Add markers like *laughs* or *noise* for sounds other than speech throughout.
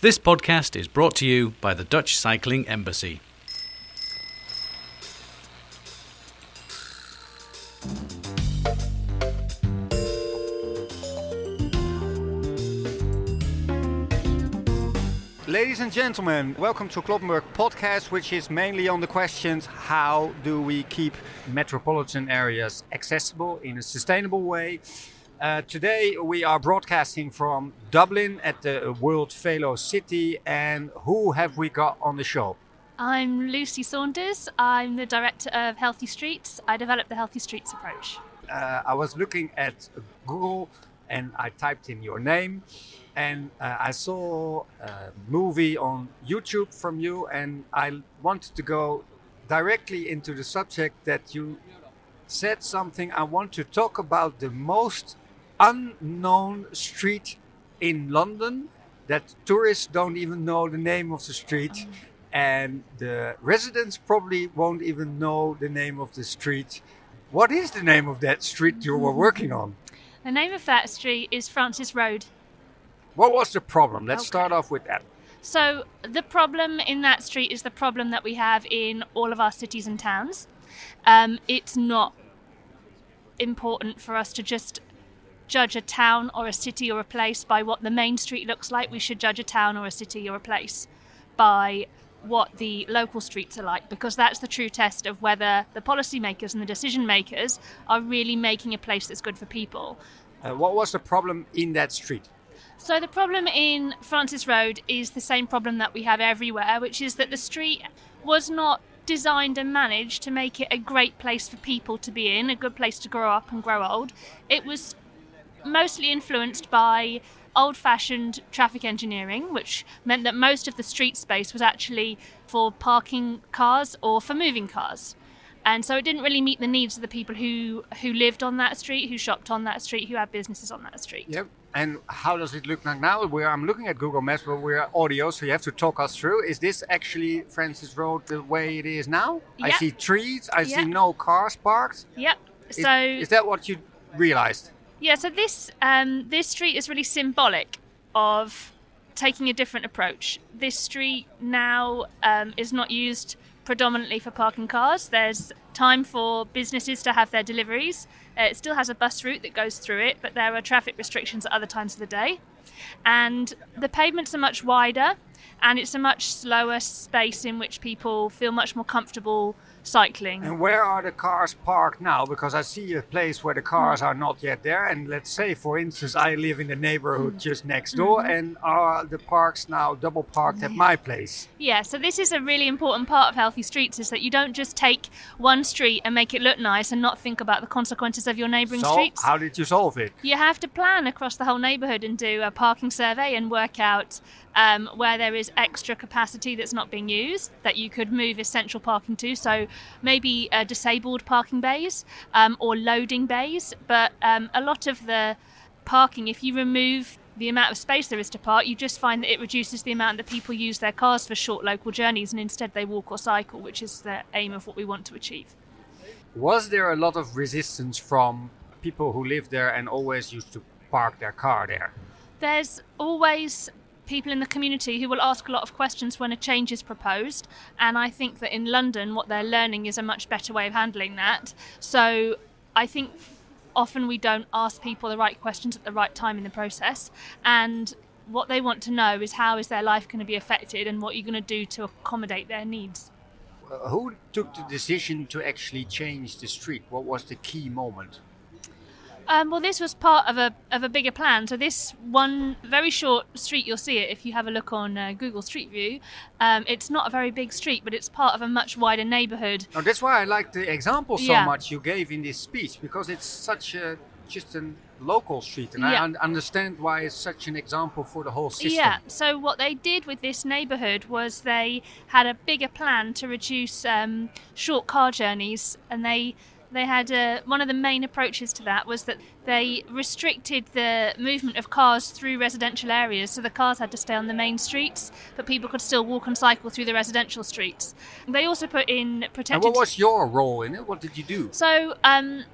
This podcast is brought to you by the Dutch Cycling Embassy. Ladies and gentlemen, welcome to Kloppenburg podcast, which is mainly on the questions how do we keep metropolitan areas accessible in a sustainable way. Uh, today we are broadcasting from Dublin at the World Velo City, and who have we got on the show? I'm Lucy Saunders. I'm the director of Healthy Streets. I developed the Healthy Streets approach. Uh, I was looking at Google and I typed in your name, and uh, I saw a movie on YouTube from you, and I wanted to go directly into the subject that you said something. I want to talk about the most unknown street in London that tourists don't even know the name of the street. And the residents probably won't even know the name of the street. What is the name of that street you were working on? The name of that street is Francis Road. What was the problem? Let's Okay. start off with that. So, the problem in that street is the problem that we have in all of our cities and towns. Um, it's not important for us to just judge a town or a city or a place by what the main street looks like. We should judge a town or a city or a place by what the local streets are like because that's the true test of whether the policymakers and the decision makers are really making a place that's good for people. Uh, what was the problem in that street? So the problem in Francis Road is the same problem that we have everywhere, which is that the street was not designed and managed to make it a great place for people to be in, a good place to grow up and grow old. It was mostly influenced by old fashioned traffic engineering, which meant that most of the street space was actually for parking cars or for moving cars. And so it didn't really meet the needs of the people who, who lived on that street, who shopped on that street, who had businesses on that street. Yep. And how does it look like now? Where I'm looking at Google Maps, but we're audio, so you have to talk us through. Is this actually Francis Road the way it is now? I see trees. I Yeah. see no cars parked. Yep. Is- So is that what you realized? Yeah, so this um, this street is really symbolic of taking a different approach. This street now um, is not used predominantly for parking cars. There's time for businesses to have their deliveries. Uh, it still has a bus route that goes through it, but there are traffic restrictions at other times of the day. And the pavements are much wider, and it's a much slower space in which people feel much more comfortable cycling. And where are the cars parked now? Because I see a place where the cars are not yet there. And let's say, for instance, I live in the neighborhood mm. just next mm-hmm. door, and are the parks now double parked at my place? Yeah, so this is a really important part of healthy streets is that you don't just take one street and make it look nice and not think about the consequences of your neighbouring So, streets. how did you solve it? you have to plan across the whole neighbourhood and do a parking survey and work out um, where there is extra capacity that's not being used that you could move essential parking to. So maybe uh, disabled parking bays um, or loading bays. But um, a lot of the parking, if you remove the amount of space there is to park, you just find that it reduces the amount that people use their cars for short local journeys and instead they walk or cycle, which is the aim of what we want to achieve. Was there a lot of resistance from people who live there and always used to park their car there? there's always people in the community who will ask a lot of questions when a change is proposed and i think that in london what they're learning is a much better way of handling that so i think often we don't ask people the right questions at the right time in the process and what they want to know is how is their life going to be affected and what you're going to do to accommodate their needs Uh, who took the decision to actually change the street? What was the key moment? Um, well, this was part of a of a bigger plan. So this one very short street, you'll see it if you have a look on uh, Google Street View. Um, it's not a very big street, but it's part of a much wider neighbourhood. Now, that's why I like the example so Yeah. much you gave in this speech because it's such a just a local street, and I un- understand why it's such an example for the whole system. Yeah. So what they did with this neighbourhood was they had a bigger plan to reduce um, short car journeys, and they they had uh, one of the main approaches to that was that they restricted the movement of cars through residential areas. So the cars had to stay on the main streets, but people could still walk and cycle through the residential streets. They also put in protected. And what was your role in it? What did you do? so um,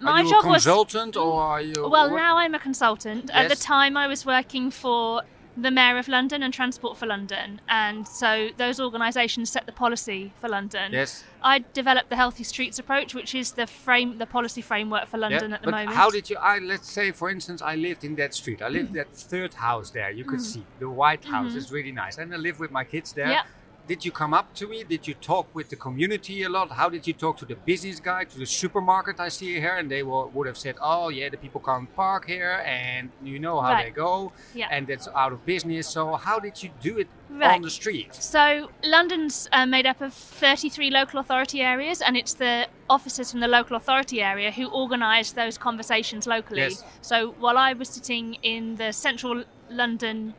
my are you job a was consultant or are you? well, now I'm a consultant. At the time, I was working for the Mayor of London and Transport for London. And so those organisations set the policy for London. Yes. I developed the Healthy Streets approach, which is the frame, the policy framework for London Yeah, at the but moment. how did you? I let's say, for instance, I lived in that street. I Mm. lived that third house there. You could see the White House is really nice, and I live with my kids there. Mm-hmm. Yeah. Did you come up to me? Did you talk with the community a lot? How did you talk to the business guy, to the supermarket I see here? And they will, would have said, "Oh yeah, the people can't park here, and you know how Right. they go, Yeah. and it's out of business." So how did you do it Right. on the street? So London's uh, made up of 33 local authority areas, and it's the officers from the local authority area who organise those conversations locally. Yes. So while I was sitting in the central London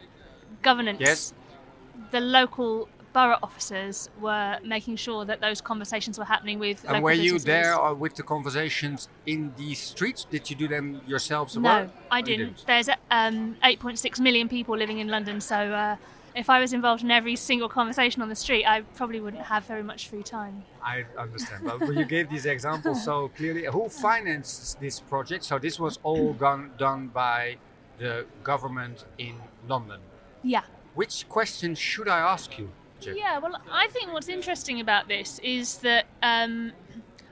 governance, Yes. the local borough officers were making sure that those conversations were happening with. And were you there or with the conversations in the streets? Did you do them yourselves? No, well? I You didn't. There's um, 8.6 million people living in London, so uh, if I was involved in every single conversation on the street, I probably wouldn't have very much free time. I understand. But you gave these examples so *laughs* clearly, who financed this project? So this was all gone, done by the government in London. Yeah. Which question should I ask you, Yeah, well, I think what's interesting about this is that um,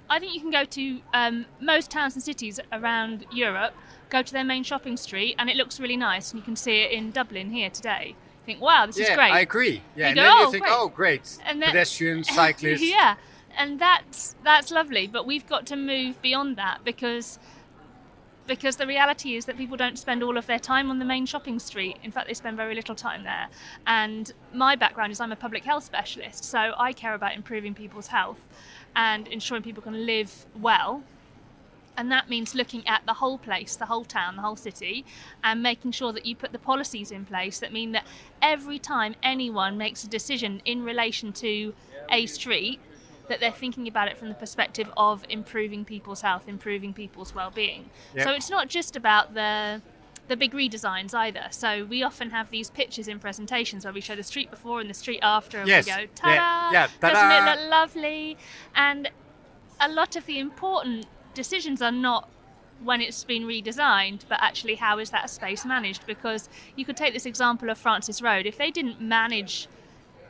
I think you can go to um, most towns and cities around Europe, go to their main shopping street, and it looks really nice, and you can see it in Dublin here today. You think, wow, this yeah, is great. I agree. Yeah, You and go, then you "Oh, think, great." oh, great. And then- Pedestrians, *laughs* cyclists. yeah, and that's that's lovely, but we've got to move beyond that because because the reality is that people don't spend all of their time on the main shopping street. In fact, they spend very little time there. And my background is I'm a public health specialist, so I care about improving people's health and ensuring people can live well. And that means looking at the whole place, the whole town, the whole city, and making sure that you put the policies in place that mean that every time anyone makes a decision in relation to a street, that they're thinking about it from the perspective of improving people's health, improving people's well-being. Yep. So it's not just about the the big redesigns either. So we often have these pictures in presentations where we show the street before and the street after, and Yes. we go, Yeah. ta-da! Yeah, Doesn't ta-da!" it look lovely? And a lot of the important decisions are not when it's been redesigned, but actually how is that space managed? Because you could take this example of Francis Road. If they didn't manage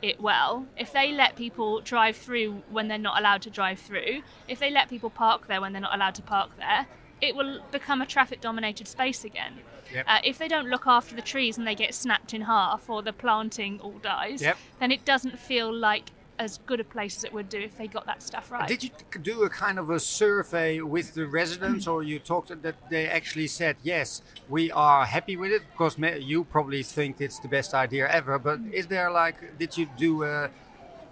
it well, if they let people drive through when they're not allowed to drive through, if they let people park there when they're not allowed to park there, it will become a traffic dominated space again. Yep. Uh, if they don't look after the trees and they get snapped in half or the planting all dies, Yep. then it doesn't feel like as good a place as it would do if they got that stuff right. Did you do a kind of a survey with the residents, or you talked that they actually said yes, we are happy with it? Because you probably think it's the best idea ever. But mm. is there like, did you do a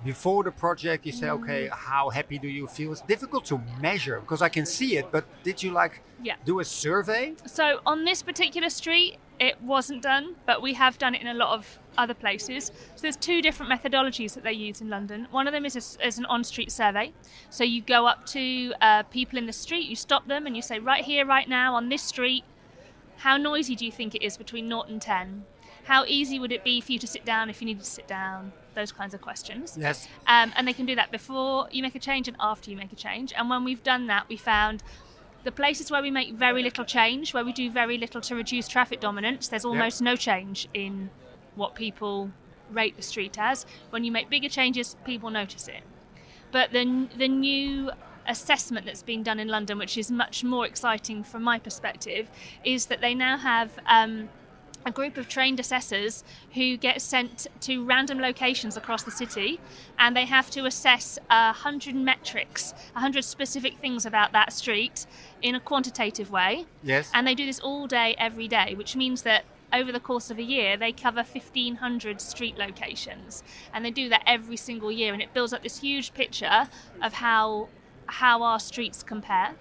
before the project? You say, mm. okay, how happy do you feel? It's difficult to measure because I can see it, but did you like Yeah. do a survey? So on this particular street, it wasn't done, but we have done it in a lot of other places. So there's two different methodologies that they use in London. One of them is, a, is an on-street survey. So you go up to uh, people in the street, you stop them, and you say, right here, right now, on this street, how noisy do you think it is between 0 and 10? How easy would it be for you to sit down if you needed to sit down? Those kinds of questions. Yes. Um, and they can do that before you make a change and after you make a change. And when we've done that, we found the places where we make very little change, where we do very little to reduce traffic dominance, there's almost no change in what people rate the street as. When you make bigger changes, people notice it. But the, the new assessment that's being done in London, which is much more exciting from my perspective, is that they now have um, a group of trained assessors who get sent to random locations across the city and they have to assess a hundred metrics, a hundred specific things about that street in a quantitative way. Yes. And they do this all day, every day, which means that over the course of a year, they cover 1,500 street locations. And they do that every single year. And it builds up this huge picture of how, how our streets compare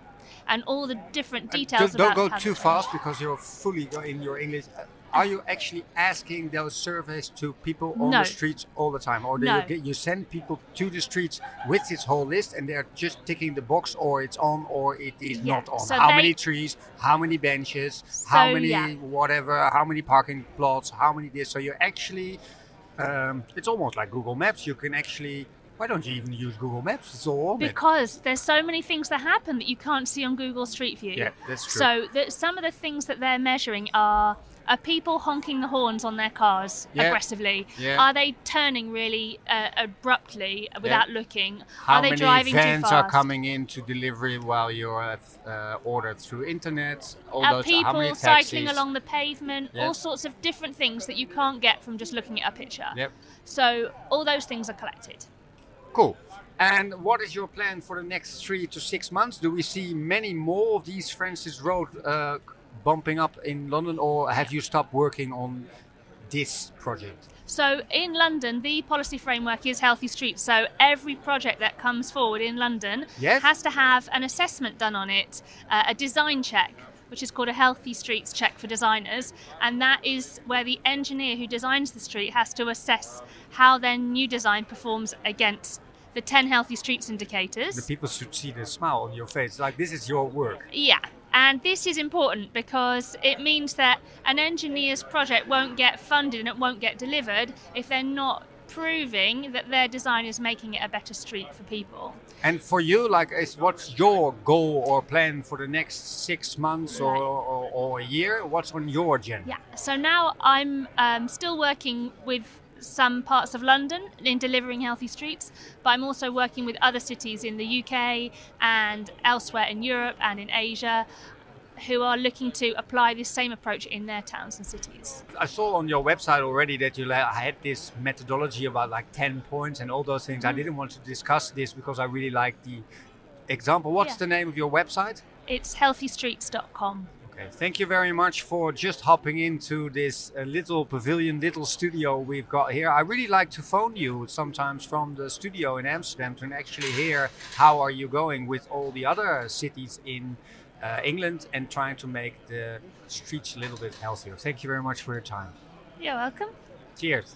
and all the different And details don't, don't go too fast because you're fully in your English. Uh, Are you actually asking those surveys to people on No. the streets all the time, or do No. you get you send people to the streets with this whole list and they're just ticking the box, or it's on or it is Yeah. not on? So how they- many trees? How many benches? how many yeah. whatever? How many parking plots? How many this? So you're actually, um, it's almost like Google Maps. You can actually. Why don't you even use Google Maps? It's all. Because there's so many things that happen that you can't see on Google Street View. Yeah, that's true. So the, some of the things that they're measuring are Are people honking the horns on their cars Yeah. aggressively? Yeah. Are they turning really uh, abruptly without looking? How are they many driving vans too fast? are coming in to delivery while you're uh, ordered through internet? All Are those. how many people cycling along the pavement? Yeah. All sorts of different things that you can't get from just looking at a picture. Yep. So all those things are collected. Cool. And what is your plan for the next three to six months? Do we see many more of these Francis Road uh, bumping up in London, or have you stopped working on this project? So in London, the policy framework is healthy streets. So every project that comes forward in London Yes. has to have an assessment done on it, uh, a design check, which is called a healthy streets check for designers, and that is where the engineer who designs the street has to assess how their new design performs against the 10 healthy streets indicators. The people should see the smile on your face. Like this is your work. Yeah, and this is important because it means that an engineer's project won't get funded and it won't get delivered if they're not proving that their design is making it a better street for people. And for you, like, is what's your goal or plan for the next six months or, or, or a year? What's on your agenda? Yeah, so now I'm um, still working with some parts of London in delivering healthy streets, but I'm also working with other cities in the UK and elsewhere in Europe and in Asia who are looking to apply this same approach in their towns and cities. I saw on your website already that you had this methodology about like 10 points and all those things. I didn't want to discuss this because I really like the example. What's Yeah. the name of your website? It's healthystreets.com. Okay, thank you very much for just hopping into this uh, little pavilion, little studio we've got here. I really like to phone you sometimes from the studio in Amsterdam to actually hear how are you going with all the other cities in uh, England and trying to make the streets a little bit healthier. Thank you very much for your time. You're welcome. Cheers.